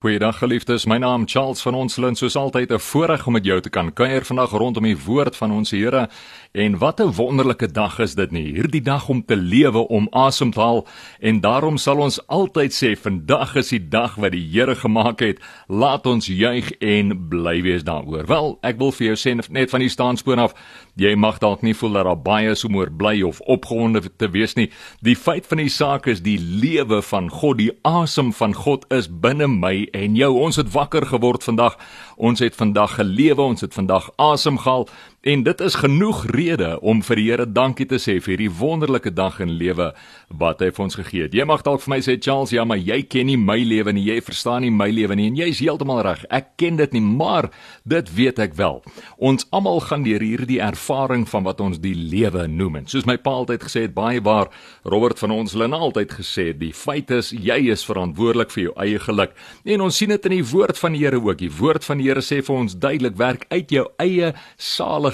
Goeiedag geliefdes, my naam Charles van ons Lint, soos altyd 'n voorreg om met jou te kan kuier vandag rondom die woord van ons Here. En wat 'n wonderlike dag is dit nie. Hierdie dag om te lewe, om asem te haal en daarom sal ons altyd sê vandag is die dag wat die Here gemaak het. Laat ons juig en bly wees daaroor. Wel, ek wil vir jou sê net van die staanspoor af, jy mag dalk nie voel dat daar baie so moer bly of opgewonde te wees nie. Die feit van die saak is die lewe van God, die asem van God is binne my en jou. Ons het wakker geword vandag. Ons het vandag gelewe, ons het vandag asem gehaal en dit is genoeg rede om vir die Here dankie te sê vir hierdie wonderlike dag in lewe wat hy vir ons gegee het. Jy mag dalk vir my sê Charles, ja, maar jy ken nie my lewe nie, jy verstaan nie my lewe nie en jy is heeltemal reg. Ek ken dit nie, maar dit weet ek wel. Ons almal gaan deur hierdie ervaring van wat ons die lewe noem. En soos my pa altyd gesê het, baie waar Robert van ons hulle altyd gesê het, die feit is jy is verantwoordelik vir jou eie geluk. En ons sien dit in die woord van die Here ook. Die woord van die Here sê vir ons duidelik werk uit jou eie saligheid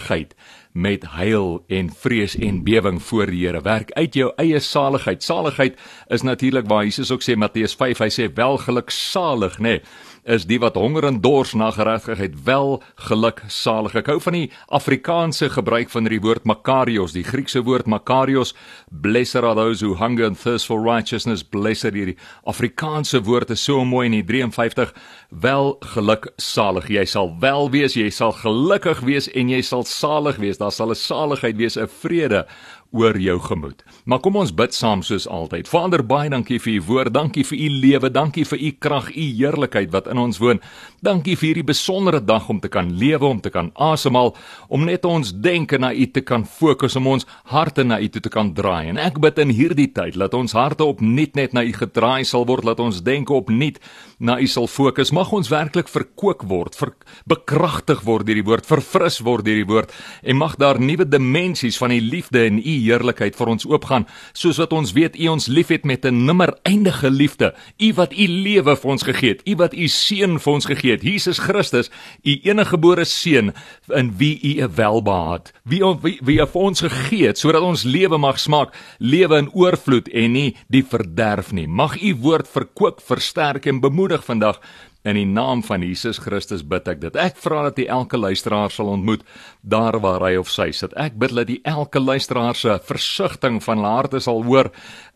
met huil en vrees en bewing voor die Here. Werk uit jou eie saligheid. Saligheid is natuurlik waar Jesus ook sê Matteus 5, hy sê welgeluksalig, nê. Nee, is die wat honger en dors na geregtigheid wel geluk salig. Ek hou van die Afrikaanse gebruik van die woord makarios, die Griekse woord makarios, blessed are those who hunger and thirst for righteousness, blessed hierdie Afrikaanse woord is so mooi in die 53 wel geluk salig. Jy sal wel wees, jy sal gelukkig wees en jy sal salig wees. Daar sal 'n saligheid wees, 'n vrede oor jou gemoed. Maar kom ons bid saam soos altyd. Vader, baie dankie vir u woord, dankie vir u lewe, dankie vir u krag, u heerlikheid wat in ons woon. Dankie vir hierdie besondere dag om te kan lewe, om te kan asemhaal, om net ons denke na u te kan fokus, om ons harte na u toe te kan draai. En ek bid in hierdie tyd dat ons harte opnuut net na u gedraai sal word, dat ons denke opnuut na u sal fokus. Mag ons werklik verkoop word, ver, bekragtig word deur die woord, verfris word deur die woord en mag daar nuwe dimensies van die liefde in u heerlikheid vir ons oopgaan, soos wat ons weet U ons liefhet met 'n nimmer eindige liefde. U wat U lewe vir ons gegee het, U wat U seun vir ons gegee het, Jesus Christus, U eniggebore seun in wie U 'n welbehaag, wie wie, wie vir ons gegee het sodat ons lewe mag smaak, lewe in oorvloed en nie die verderf nie. Mag U woord verkoop, versterk en bemoedig vandag In die naam van Jesus Christus bid ek dit. Ek vra dat U elke luisteraar sal ontmoet daar waar hy of sy sit. Ek bid dat U elke luisteraar se versigtiging van harte sal hoor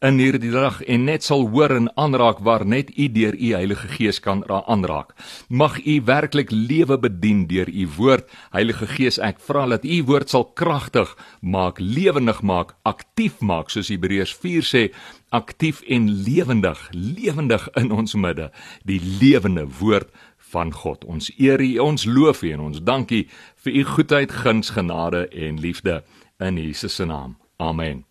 in hierdie dag en net sal hoor en aanraak waar net U deur U Heilige Gees kan aanraak. Mag U werklik lewe bedien deur U woord. Heilige Gees, ek vra dat U woord sal kragtig maak, lewendig maak, aktief maak soos Hebreërs 4 sê aktief en lewendig, lewendig in ons midde, die lewende woord van God. Ons eer U, ons loof U en ons dankie vir U goedheid, guns, genade en liefde in Jesus se naam. Amen.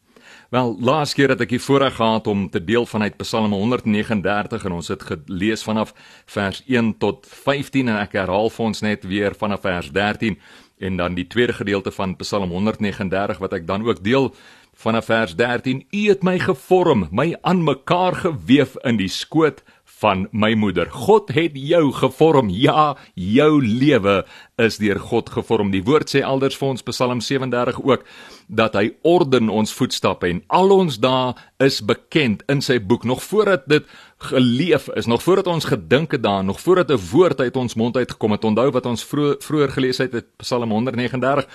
Wel, laas keer het ek die voorreg gehad om te deel vanuit Psalm 139 en ons het gelees vanaf vers 1 tot 15 en ek herhaal vir ons net weer vanaf vers 13 en dan die tweede gedeelte van Psalm 139 wat ek dan ook deel vanaf vers 13 U het my gevorm my aan mekaar gewewe in die skoot van my moeder. God het jou gevorm. Ja jou lewe is deur God gevorm. Die woord sê elders vir ons Psalm 37 ook dat hy orden ons voetstappe en al ons dae is bekend in sy boek nog voordat dit geleef is nog voordat ons gedink het daaraan nog voordat 'n woord uit ons mond uitgekom het onthou wat ons vroeër gelees het uit Psalm 139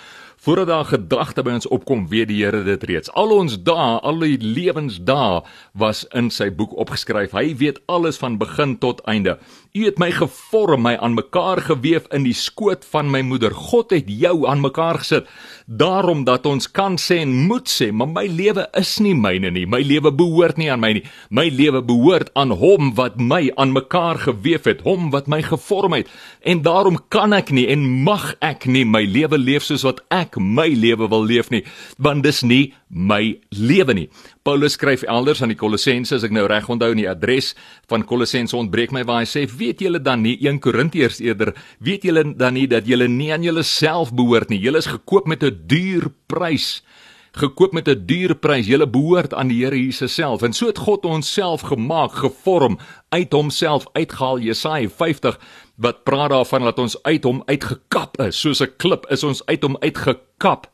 Voordat daar gedagte by ons opkom, weet die Here dit reeds. Al ons dae, al die lewensdae was in sy boek opgeskryf. Hy weet alles van begin tot einde. U het my gevorm, my aan mekaar gewewe in die skoot van my moeder. God het jou aan mekaar gesit. Daarom dat ons kan sê en moet sê, maar my lewe is nie myne nie. My lewe behoort nie aan my nie. My lewe behoort aan hom wat my aan mekaar gewewe het, hom wat my gevorm het. En daarom kan ek nie en mag ek nie my lewe leef soos wat ek my lewe wil leef nie, want dis nie my lewe nie. Paulus skryf elders aan die Kolossense, as ek nou reg onthou in die adres van Kolossense ontbreek my waar hy sê, weet julle dan nie 1 Korintiërs eerder, weet julle dan nie dat julle nie aan julleself behoort nie. Julle is gekoop met 'n duur prys gekoop met 'n duur prys. Julle behoort aan die Here Jesus self. En so het God ons self gemaak, gevorm uit homself uitgehaal Jesaja 50 wat praat daarvan dat ons uit hom uitgekap is soos 'n klip is ons uit hom uitgekap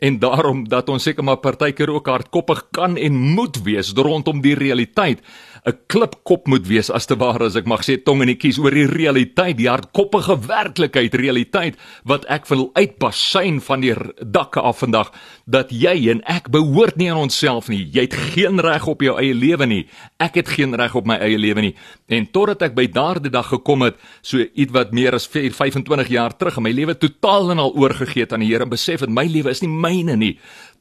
en daarom dat ons seker maar partykeer ook hardkoppig kan en moet wees rondom die realiteit 'n klipkop moet wees as te ware as ek mag sê tong in die kies oor die realiteit, die hardkoppige werklikheid, realiteit wat ek wil uitbasyn van die dakke af vandag dat jy en ek behoort nie aan onsself nie. Jy het geen reg op jou eie lewe nie. Ek het geen reg op my eie lewe nie. En totdat ek by daardie dag gekom het, so iets wat meer as 25 jaar terug in my lewe totaal en al oorgegee het aan die Here en besef dat my lewe is nie myne nie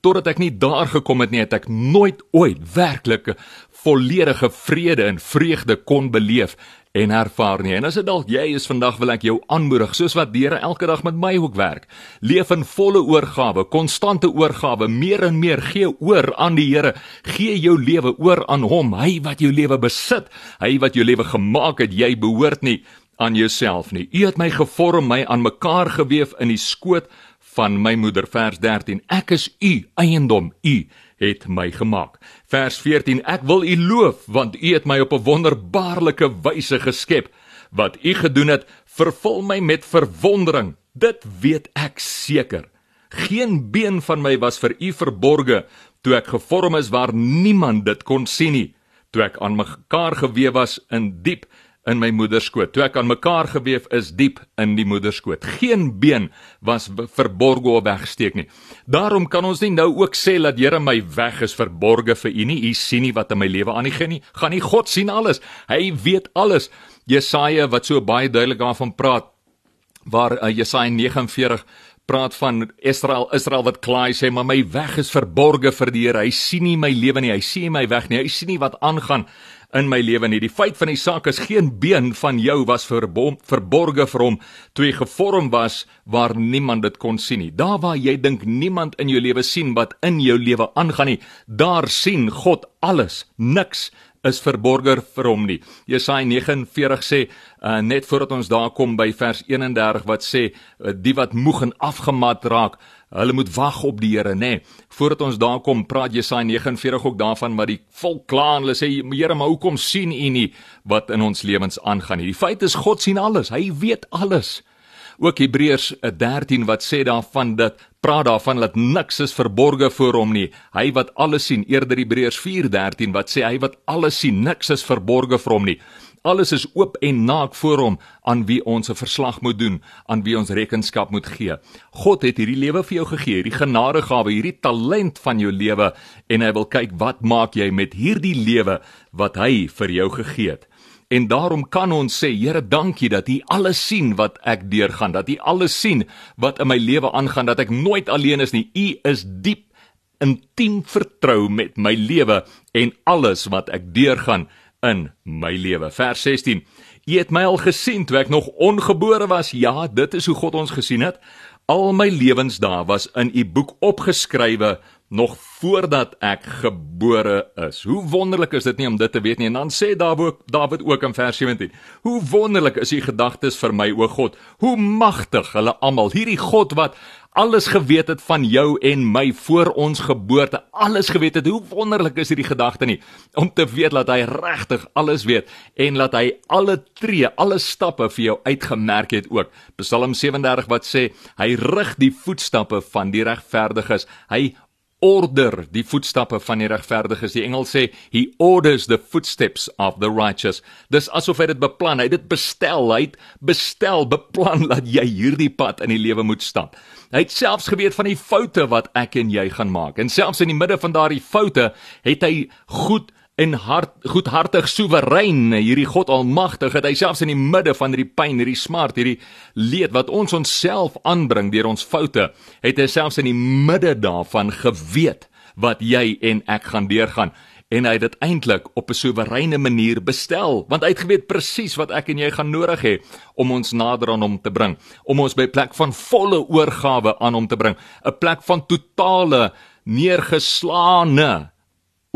totdat ek nie daar gekom het nie het ek nooit ooit werklike volledige vrede en vreugde kon beleef en ervaar nie. En as dit dalk jy is vandag wil ek jou aanmoedig soos wat die Here elke dag met my ook werk. Leef in volle oorgawe, konstante oorgawe, meer en meer gee oor aan die Here. Gee jou lewe oor aan hom, hy wat jou lewe besit, hy wat jou lewe gemaak het. Jy behoort nie aan jouself nie. U het my gevorm, my aan mekaar gewewe in die skoot van my moeder vers 13. Ek is u eiendom. U het my gemaak. Vers 14: Ek wil U loof want U het my op 'n wonderbaarlike wyse geskep. Wat U gedoen het, vervul my met verwondering. Dit weet ek seker. Geen been van my was vir U verborge toe ek gevorm is waar niemand dit kon sien nie. Toe ek aan mekaar gewewe was in diep in my moeder skoot. Toe ek aan mekaar gewewe is diep in die moeder skoot. Geen been was verborge of weggesteek nie. Daarom kan ons nie nou ook sê dat Here my weg is verborge vir u nie. U sien nie wat in my lewe aan die gaan nie. Gaan nie God sien alles. Hy weet alles. Jesaja wat so baie duidelik daarvan praat waar uh, Jesaja 49 praat van Israel Israel wat klaai sê maar my weg is verborge vir die Here. Hy sien nie my lewe nie. Hy sien my weg nie. Hy sien nie wat aangaan in my lewe nie. Die feit van die saak is geen been van jou was verbom, verborge vir hom toe jy gevorm was waar niemand dit kon sien nie. Daar waar jy dink niemand in jou lewe sien wat in jou lewe aangaan nie, daar sien God alles. Niks is verborge vir hom nie. Jesaja 49 sê uh, net voordat ons daar kom by vers 31 wat sê uh, die wat moeg en afgemat raak Hulle moet wag op die Here, nê. Nee. Voordat ons daar kom, praat Jesaja 49 ook daarvan maar die volk kla en hulle sê Here, maar hoekom sien U nie wat in ons lewens aangaan nie? Die feit is God sien alles. Hy weet alles. Ook Hebreërs 13 wat sê daarvan dat praat daarvan dat niks is verborge voor hom nie. Hy wat alles sien. Eerder Hebreërs 4:13 wat sê hy wat alles sien, niks is verborge vir hom nie. Alles is oop en naak voor hom aan wie ons 'n verslag moet doen, aan wie ons rekenskap moet gee. God het hierdie lewe vir jou gegee, hierdie genadegawe, hierdie talent van jou lewe en hy wil kyk wat maak jy met hierdie lewe wat hy vir jou gegee het. En daarom kan ons sê, Here, dankie dat U alles sien wat ek deurgaan, dat U alles sien wat in my lewe aangaan, dat ek nooit alleen is nie. U is diep intiem vertrou met my lewe en alles wat ek deurgaan in my lewe. Vers 16. U het my al gesien toe ek nog ongebore was. Ja, dit is hoe God ons gesien het. Al my lewensdae was in u boek opgeskrywe nog voordat ek gebore is. Hoe wonderlik is dit nie om dit te weet nie. En dan sê Dawid Dawid ook in vers 17: Hoe wonderlik is u gedagtes vir my o God. Hoe magtig hulle almal. Hierdie God wat alles geweet het van jou en my voor ons geboorte. Alles geweet het. Hoe wonderlik is hierdie gedagte nie om te weet dat hy regtig alles weet en dat hy alle tree, alle stappe vir jou uitgemerk het ook. Psalm 37 wat sê hy rig die voetstappe van die regverdiges. Hy order die voetstappe van die regverdiges. Die engel sê he orders the footsteps of the righteous. Dis asof hy dit beplan, hy het dit bestel, hy het bestel, beplan dat jy hierdie pad in die lewe moet stap. Hy het selfs geweet van die foute wat ek en jy gaan maak. En selfs in die midde van daardie foute het hy goed en hart goedhartig soewerein hierdie God almagtig het hy selfs in die midde van hierdie pyn hierdie smart hierdie leed wat ons onsself aanbring deur ons foute het hy selfs in die midde daarvan geweet wat jy en ek gaan deurgaan. En hy het dit eintlik op 'n soewereine manier bestel want hy het geweet presies wat ek en jy gaan nodig hê om ons nader aan hom te bring om ons by 'n plek van volle oorgawe aan hom te bring 'n plek van totale neergeslaane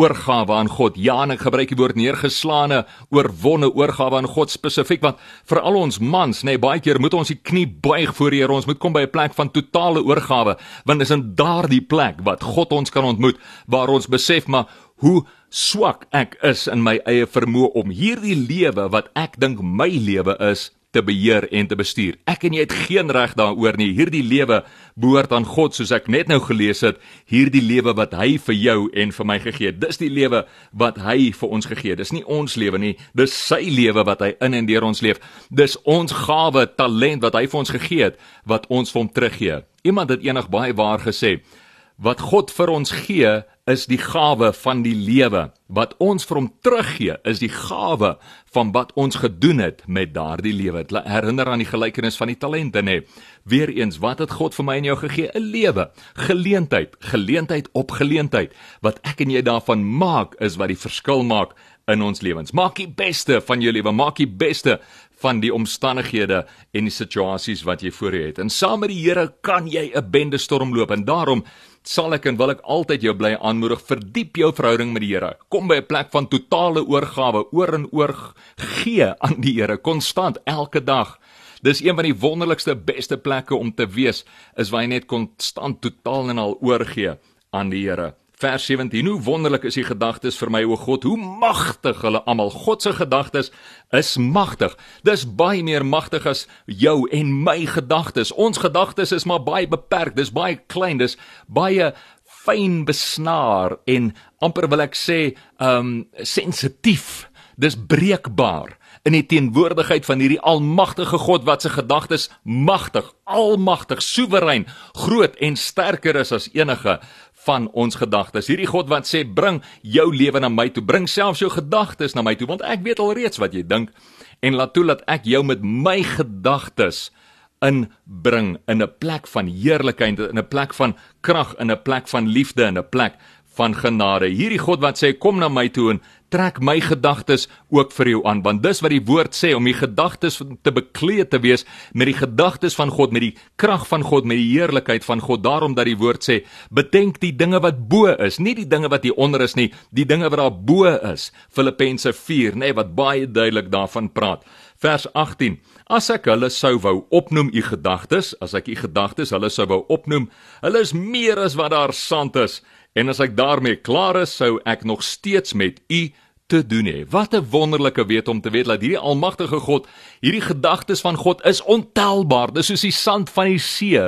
oorgawe aan God. Ja, en ek gebruik die woord neergeslaane, oorwonne oorgawe aan God spesifiek want vir al ons mans, nê, nee, baie keer moet ons die knie buig voor die Here. Ons moet kom by 'n plek van totale oorgawe, want dis in daardie plek wat God ons kan ontmoet waar ons besef maar hoe swak ek is in my eie vermoë om hierdie lewe wat ek dink my lewe is te beheer en te bestuur. Ek en jy het geen reg daaroor nie. Hierdie lewe behoort aan God soos ek net nou gelees het. Hierdie lewe wat hy vir jou en vir my gegee het. Dis die lewe wat hy vir ons gegee het. Dis nie ons lewe nie. Dis sy lewe wat hy in en deur ons leef. Dis ons gawe, talent wat hy vir ons gegee het wat ons vir hom teruggee. Iemand het eendag baie waar gesê, wat God vir ons gee is die gawe van die lewe. Wat ons vir hom teruggee is die gawe van wat ons gedoen het met daardie lewe. Herinner aan die gelykenis van die talente nê. Weereens, wat het God vir my en jou gegee? 'n Lewe, geleentheid, geleentheid op geleentheid. Wat ek en jy daarvan maak is wat die verskil maak in ons lewens. Maak die beste van jou lewe, maak die beste van die omstandighede en die situasies wat jy voor jou het. En saam met die Here kan jy 'n bende storm loop en daarom sal ek en wil ek altyd jou bly aanmoedig verdiep jou verhouding met die Here. Kom by 'n plek van totale oorgawe, oor en oor gee aan die Here konstant elke dag. Dis een van die wonderlikste beste plekke om te wees is waar jy net konstant totaal en al oorgee aan die Here. Vers 17: Hoe wonderlik is u gedagtes vir my o God, hoe magtig hulle almal. God se gedagtes is magtig. Dis baie meer magtig as jou en my gedagtes. Ons gedagtes is maar baie beperk. Dis baie klein. Dis baie fyn besnaar en amper wil ek sê, um sensitief. Dis breekbaar in die teenwoordigheid van hierdie almagtige God wat se gedagtes magtig, almagtig, soewerein, groot en sterker is as enige van ons gedagtes. Hierdie God wat sê bring jou lewe na my toe, bring selfs jou gedagtes na my toe want ek weet alreeds wat jy dink en laat toe dat ek jou met my gedagtes inbring in 'n plek van heerlikheid, in 'n plek van krag, in 'n plek van liefde, in 'n plek van genade. Hierdie God wat sê kom na my toe en trek my gedagtes ook vir jou aan. Want dis wat die woord sê om die gedagtes te bekleed te wees met die gedagtes van God met die krag van God met die heerlikheid van God. Daarom dat die woord sê bedenk die dinge wat bo is nie die dinge wat hier onder is nie die dinge wat daar bo is. Filippense 4 nê nee, wat baie duidelik daarvan praat. Vers 18 as ek hulle sou wou opnoem u gedagtes as ek u gedagtes hulle sou wou opnoem hulle is meer as wat daar sand is En as ek daarmee klaar is, sou ek nog steeds met u te doen hê. Wat 'n wonderlike weet om te weet dat hierdie almagtige God, hierdie gedagtes van God is ontelbaar. Dis soos die sand van die see.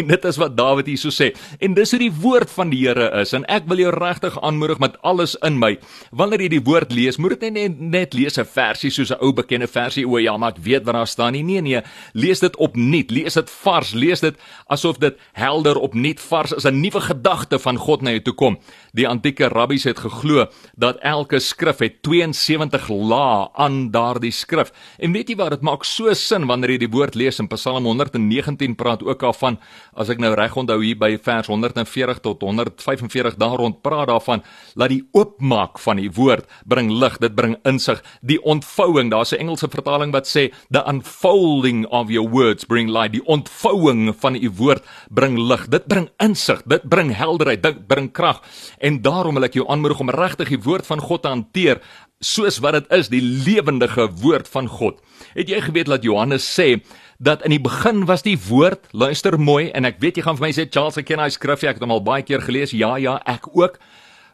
En dit is wat Dawid hier so sê. En dis hoe die woord van die Here is. En ek wil jou regtig aanmoedig met alles in my. Wanneer jy die woord lees, moet dit net net lees 'n versie soos 'n ou bekende versie. O ja, maar ek weet wat daar staan nie. Nee nee, lees dit opnuut. Lees dit vars. Lees dit asof dit helder opnuut vars is 'n nuwe gedagte van God na jou toe kom. Die antieke rabbies het geglo dat elke skrif het 72 lae aan daardie skrif. En weet jy wat, dit maak so sin wanneer jy die woord lees in Psalm 119 praat ook af van as ek nou reg onthou hier by vers 140 tot 145 daar rond praat daarvan dat die oopmaak van die woord bring lig, dit bring insig, die ontvouing, daar's 'n Engelse vertaling wat sê the unfolding of your words bring light, die ontvouing van u woord bring lig, dit bring insig, dit bring helderheid, dit bring krag. En daarom wil ek jou aanmoedig om regtig die woord van God te hanteer soos wat dit is, die lewendige woord van God. Het jy geweet dat Johannes sê dat in die begin was die woord, luister mooi en ek weet jy gaan vir my sê Charles, ek ken hy skrif, ek het hom al baie keer gelees. Ja, ja, ek ook.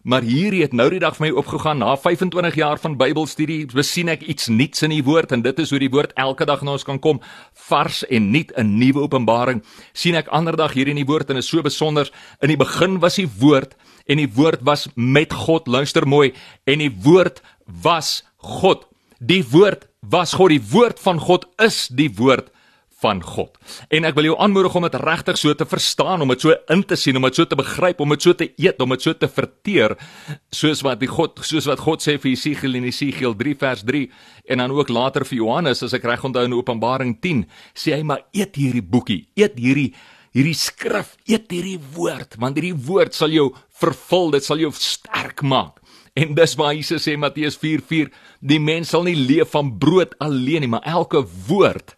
Maar hierdie het nou die dag vir my opgegaan na 25 jaar van Bybelstudie, besien ek iets nuuts in die woord en dit is hoe die woord elke dag na ons kan kom, vars en nuut 'n nuwe openbaring. sien ek ander dag hier in die woord en is so besonder. In die begin was die woord en die woord was met God. Luister mooi. En die woord was God. Die woord was God. Die woord van God is die woord van God. En ek wil jou aanmoedig om dit regtig so te verstaan, om dit so in te sien, om dit so te begryp, om dit so te eet, om dit so te verteer, soos wat die God, soos wat God sê vir Jesegiel in Jesegiel 3 vers 3 en dan ook later vir Johannes as ek reg onthou in Openbaring 10, sê hy maar eet hierdie boekie, eet hierdie hierdie skrif, eet hierdie woord, want hierdie woord sal jou vervul, dit sal jou sterk maak. En dis waar Jesus sê Matteus 4:4, die mens sal nie leef van brood alleen nie, maar elke woord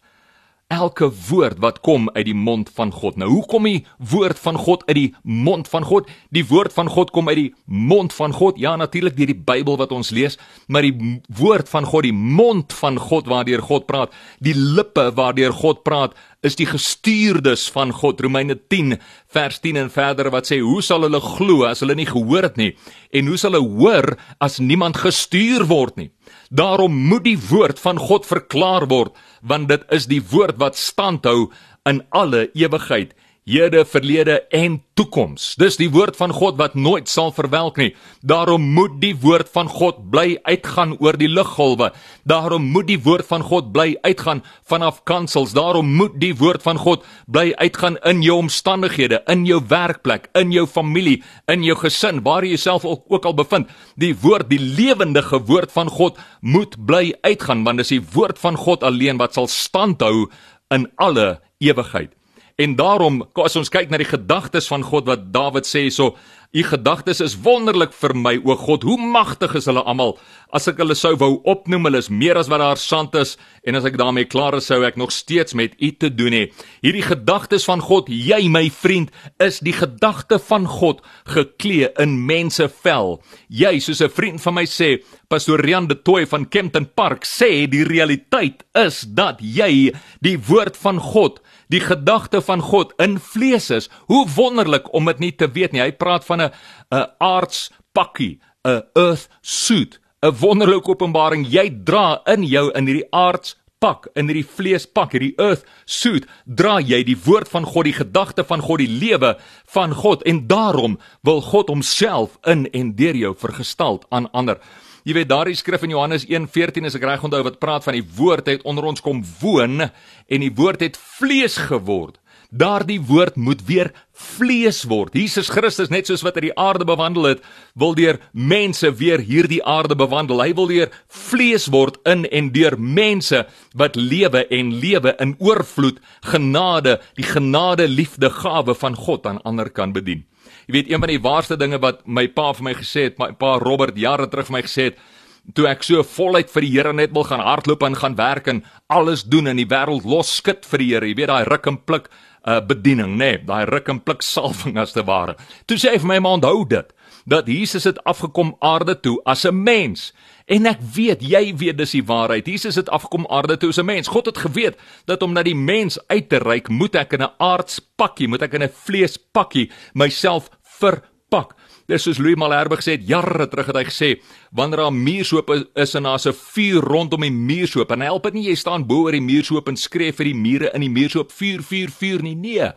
elke woord wat kom uit die mond van God. Nou, hoe kom die woord van God uit die mond van God? Die woord van God kom uit die mond van God. Ja, natuurlik deur die Bybel wat ons lees, maar die woord van God, die mond van God waardeur God praat, die lippe waardeur God praat, is die gestuurdes van God. Romeine 10 vers 10 en verder wat sê, "Hoe sal hulle glo as hulle nie gehoor het nie? En hoe sal hulle hoor as niemand gestuur word nie?" Daarom moet die woord van God verklaar word, want dit is die woord wat standhou in alle ewigheid hede, verlede en toekoms. Dis die woord van God wat nooit sal verwelk nie. Daarom moet die woord van God bly uitgaan oor die luggolwe. Daarom moet die woord van God bly uitgaan vanaf kansels. Daarom moet die woord van God bly uitgaan in jou omstandighede, in jou werkplek, in jou familie, in jou gesin, waar jy jouself ook, ook al bevind. Die woord, die lewendige woord van God moet bly uitgaan want dis die woord van God alleen wat sal standhou in alle ewigheid. En daarom as ons kyk na die gedagtes van God wat Dawid sê so, u gedagtes is wonderlik vir my o God, hoe magtig is hulle almal. As ek hulle sou wou opnoem, hulle is meer as wat daar sand is en as ek daarmee klaar is, sou ek nog steeds met u te doen hê. Hierdie gedagtes van God, jy my vriend, is die gedagte van God geklee in mense vel. Jy, soos 'n vriend van my sê, Pastor Rian de Tooi van Kempton Park sê die realiteit is dat jy die woord van God die gedagte van God in vlees is. Hoe wonderlik om dit nie te weet nie. Hy praat van 'n 'n aards pakkie, 'n earth suit, 'n wonderlike openbaring. Jy dra in jou in hierdie aards pak in hierdie vleespak hierdie earth suit dra jy die woord van God die gedagte van God die lewe van God en daarom wil God homself in en deur jou vergestald aan ander Jy weet daardie skrif in Johannes 1:14 as ek reg onthou wat praat van die woord het onder ons kom woon en die woord het vlees geword. Daardie woord moet weer vlees word. Jesus Christus net soos wat hy die aarde bewandel het, wil deur mense weer hierdie aarde bewandel. Hy wil weer vlees word in en deur mense wat lewe en lewe in oorvloed, genade, die genade liefde gawe van God aan ander kan bedien. Jy weet een van die waarste dinge wat my pa vir my gesê het, my pa Robert jare terug vir my gesê het, toe ek so voluit vir die Here net wil gaan hardloop en gaan werk en alles doen in die wêreld los skit vir die Here. Jy weet daai ruk en pluk uh, bediening, nê, nee, daai ruk en pluk salwing as te ware. Toe sê hy vir my maar onthou dit dat Jesus het afgekom aarde toe as 'n mens. En ek weet, jy weet dis die waarheid. Jesus het afgekom aarde toe as 'n mens. God het geweet dat om na die mens uit te reik, moet ek in 'n aardspakkie, moet ek in 'n vleespakkie myself verpak. Dis soos Louis Malherbe gesê het jare terug het hy gesê wanneer daar 'n muursoop is en daar's 'n vuur rondom die muursoop en help dit nie jy staan bo oor die muursoop en skree vir die mure in die muursoop vuur vuur vuur nie nee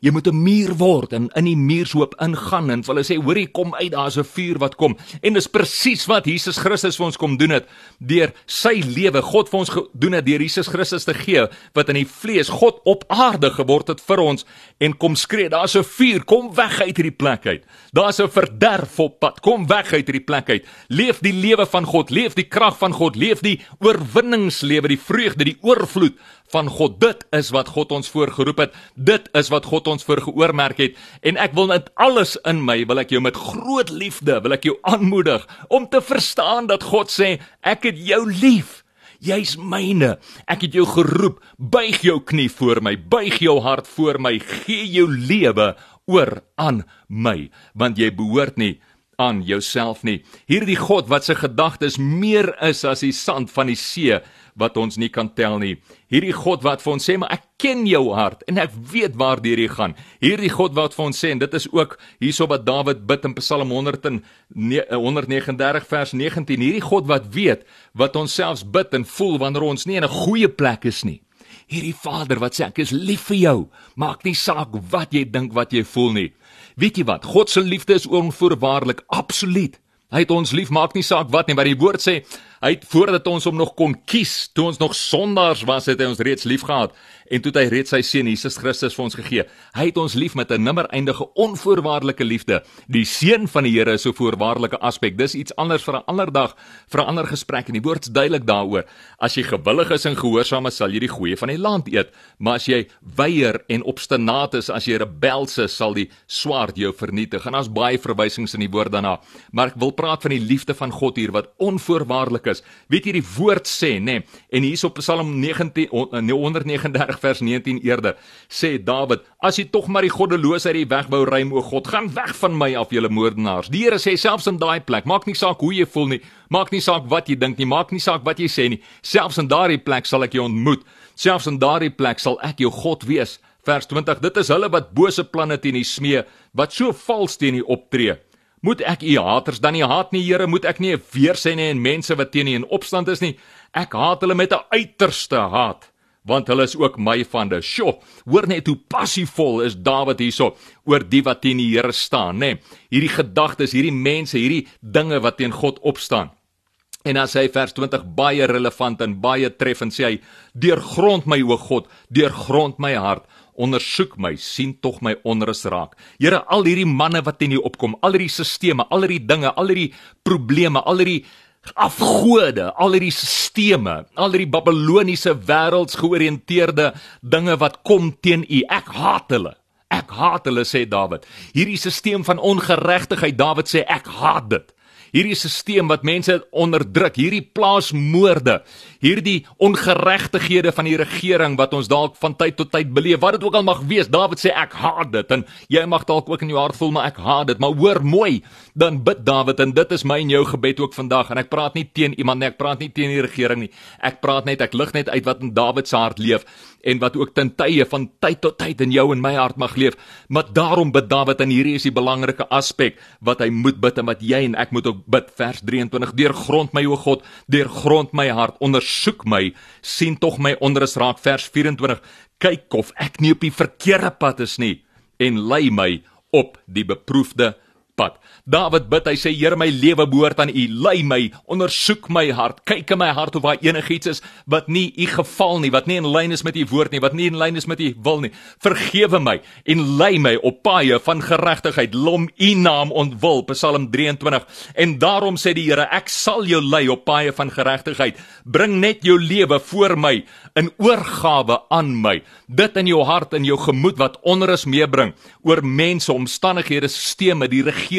Jy moet 'n muur word en in die muurshoop ingaan en hulle sê hoorie kom uit daar's 'n vuur wat kom. En dis presies wat Jesus Christus vir ons kom doen het deur sy lewe. God vir ons gedoen het deur Jesus Christus te gee wat in die vlees God op aarde geword het vir ons en kom skree daar's 'n vuur kom weg uit hierdie plek uit. Daar's 'n verderf op pad kom weg uit hierdie plek uit. Leef die lewe van God leef die krag van God leef die oorwinningslewe die vreugde die oorvloed van God. Dit is wat God ons voorgeroep het. Dit is wat God ons voorgeoormerk het en ek wil net alles in my wil ek jou met groot liefde wil ek jou aanmoedig om te verstaan dat God sê ek het jou lief. Jy's myne. Ek het jou geroep. Buig jou knie voor my. Buig jou hart voor my. Gee jou lewe oor aan my, want jy behoort nie aan jouself nie. Hierdie God wat se gedagtes meer is as die sand van die see wat ons nie kan tel nie. Hierdie God wat vir ons sê, maar ek ken jou hart en ek weet waartoe jy gaan. Hierdie God wat vir ons sê en dit is ook hierso wat Dawid bid in Psalm 139 eh, vers 19. Hierdie God wat weet wat ons selfs bid en voel wanneer ons nie in 'n goeie plek is nie. Hierdie Vader wat sê ek is lief vir jou. Maak nie saak wat jy dink, wat jy voel nie. Weet jy wat? God se liefde is onvoorwaardelik, absoluut. Hy het ons lief, maak nie saak wat nie, maar die woord sê hy het voordat ons hom nog kon kies, toe ons nog sondaars was, het hy ons reeds liefgehad en toe het hy reeds sy seun Jesus Christus vir ons gegee. Hy het ons lief met 'n nimmer eindige onvoorwaardelike liefde. Die seun van die Here is so voorwaardelike aspek. Dis iets anders vir 'n ander dag, vir 'n ander gesprek en die woord is duidelik daaroor. As jy gewillig is en gehoorsaam is, sal jy die goeie van die land eet, maar as jy weier en obstinaat is, as jy rebels is, sal die swaard jou vernietig. En daar's baie verwysings in die woord daarna, maar ek wil praat van die liefde van God hier wat onvoorwaardelik is. Weet jy die woord sê, nê? Nee, en hier is op Psalm 19 139 vers 19 eerder sê Dawid as jy tog maar die goddeloosheid die weg wou ruim o God gaan weg van my af julle moordenaars die Here sê selfs in daai plek maak nie saak hoe jy voel nie maak nie saak wat jy dink nie maak nie saak wat jy sê nie selfs in daardie plek sal ek jou ontmoet selfs in daardie plek sal ek jou God wees vers 20 dit is hulle wat bose planne teen u smee wat so vals teen u optree Moet ek u haters dan nie haat nie, Here? Moet ek nie weer sê nie en mense wat teen u in opstand is nie? Ek haat hulle met 'n uiterste haat want hulle is ook my vande. Sjoe, hoor net hoe passievol is Dawid hierso oor die wat teen die Here staan, nê? Nee, hierdie gedagtes, hierdie mense, hierdie dinge wat teen God opstaan. En sê hy vers 20 baie relevant en baie treffend sê hy: "Deurgrond my o God, deurgrond my hart, ondersoek my, sien tog my onrus raak." Here, al hierdie manne wat teen U opkom, al hierdie sisteme, al hierdie dinge, al hierdie probleme, al hierdie afgode, al hierdie sisteme, al hierdie Babiloniese wêrelds georiënteerde dinge wat kom teen U, ek haat hulle. Ek haat hulle sê Dawid. Hierdie stelsel van ongeregtigheid, Dawid sê ek haat dit hierdie stelsel wat mense onderdruk, hierdie plaasmoorde, hierdie ongeregtighede van die regering wat ons dalk van tyd tot tyd beleef, wat dit ook al mag wees. Dawid sê ek haat dit en jy mag dalk ook in jou hart voel maar ek haat dit, maar hoor mooi, dan bid Dawid en dit is my en jou gebed ook vandag en ek praat nie teen iemand nie, ek praat nie teen die regering nie. Ek praat net ek lig net uit wat in Dawid se hart leef en wat ook ten tye van tyd tot tyd in jou en my hart mag leef. Maar daarom bid Dawid en hierdie is die belangrike aspek wat hy moet bid en wat jy en ek moet ook bid vers 23 deur grond my o God deur grond my hart ondersoek my sien tog my onrus raak. Vers 24 kyk of ek nie op die verkeerde pad is nie en lei my op die beproefde pad. Dawid bid, hy sê Here, my lewe behoort aan U. Lei my, ondersoek my hart. Kyk in my hart of daar enigiets is wat nie U geval nie, wat nie in lyn is met U woord nie, wat nie in lyn is met U wil nie. Vergewe my en lei my op paaie van geregtigheid. Lom U naam ontwil. Psalm 23. En daarom sê die Here, ek sal jou lei op paaie van geregtigheid. Bring net jou lewe voor my in oorgawe aan my. Dit in jou hart en jou gemoed wat onrus meebring oor mense, omstandighede, stelsels, die regering,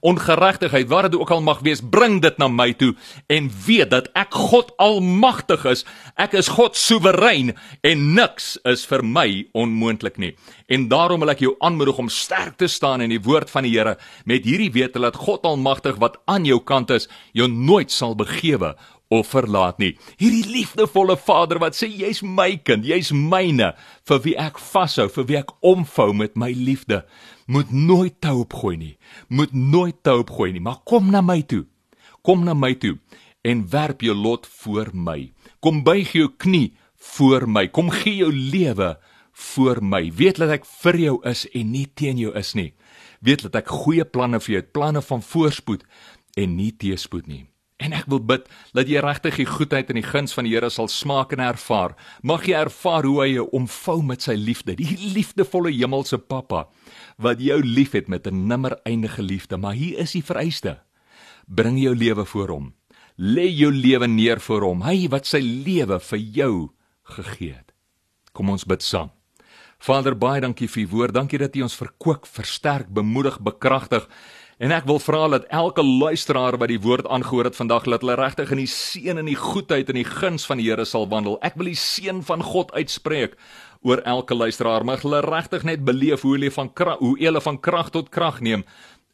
ongeregtigheid, wat dit ook al mag wees, bring dit na my toe en weet dat ek God almagtig is. Ek is God soewerein en niks is vir my onmoontlik nie. En daarom wil ek jou aanmoedig om sterk te staan in die woord van die Here met hierdie wete dat God almagtig wat aan jou kant is, jou nooit sal begewe of verlaat nie. Hierdie liefdevolle Vader wat sê jy's my kind, jy's myne, vir wie ek vashou, vir wie ek omvou met my liefde moet nooit tou opgooi nie. Moet nooit tou opgooi nie, maar kom na my toe. Kom na my toe en werp jou lot voor my. Kom buig jou knie voor my. Kom gee jou lewe voor my. Weet dat ek vir jou is en nie teen jou is nie. Weet dat ek goeie planne vir jou het, planne van voorspoed en nie teëspoed nie. En ek wil bid dat jy regtig die goedheid en die guns van die Here sal smaak en ervaar. Mag jy ervaar hoe hy jou omvou met sy liefde, die liefdevolle hemelse Pappa wat jou liefhet met 'n nimmer eindige liefde. Maar hier is die vereiste. Bring jou lewe voor hom. Lê jou lewe neer voor hom. Hy wat sy lewe vir jou gegee het. Kom ons bid saam. Vader, baie dankie vir u woord. Dankie dat u ons verkoop, versterk, bemoedig, bekragtig. En ek wil vra dat elke luisteraar wat die woord aangehoor het vandag, laat hulle regtig in die seën en die goedheid en die guns van die Here sal wandel. Ek wil die seën van God uitspreek oor elke luisteraar. Mag hulle regtig net beleef hoe hulle van krag, hoe hulle van krag tot krag neem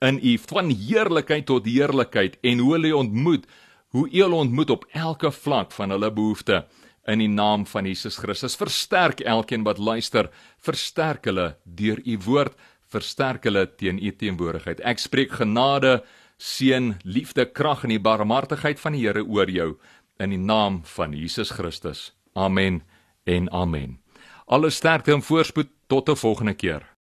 in u van heerlikheid tot heerlikheid en hoe hulle ontmoet, hoe hulle ontmoet op elke vlak van hulle behoeftes in die naam van Jesus Christus. Versterk elkeen wat luister, versterk hulle deur u woord versterk hulle teen u teenwoordigheid. Ek spreek genade, seën, liefde, krag en die barmhartigheid van die Here oor jou in die naam van Jesus Christus. Amen en amen. Alle sterkte en voorspoed tot 'n volgende keer.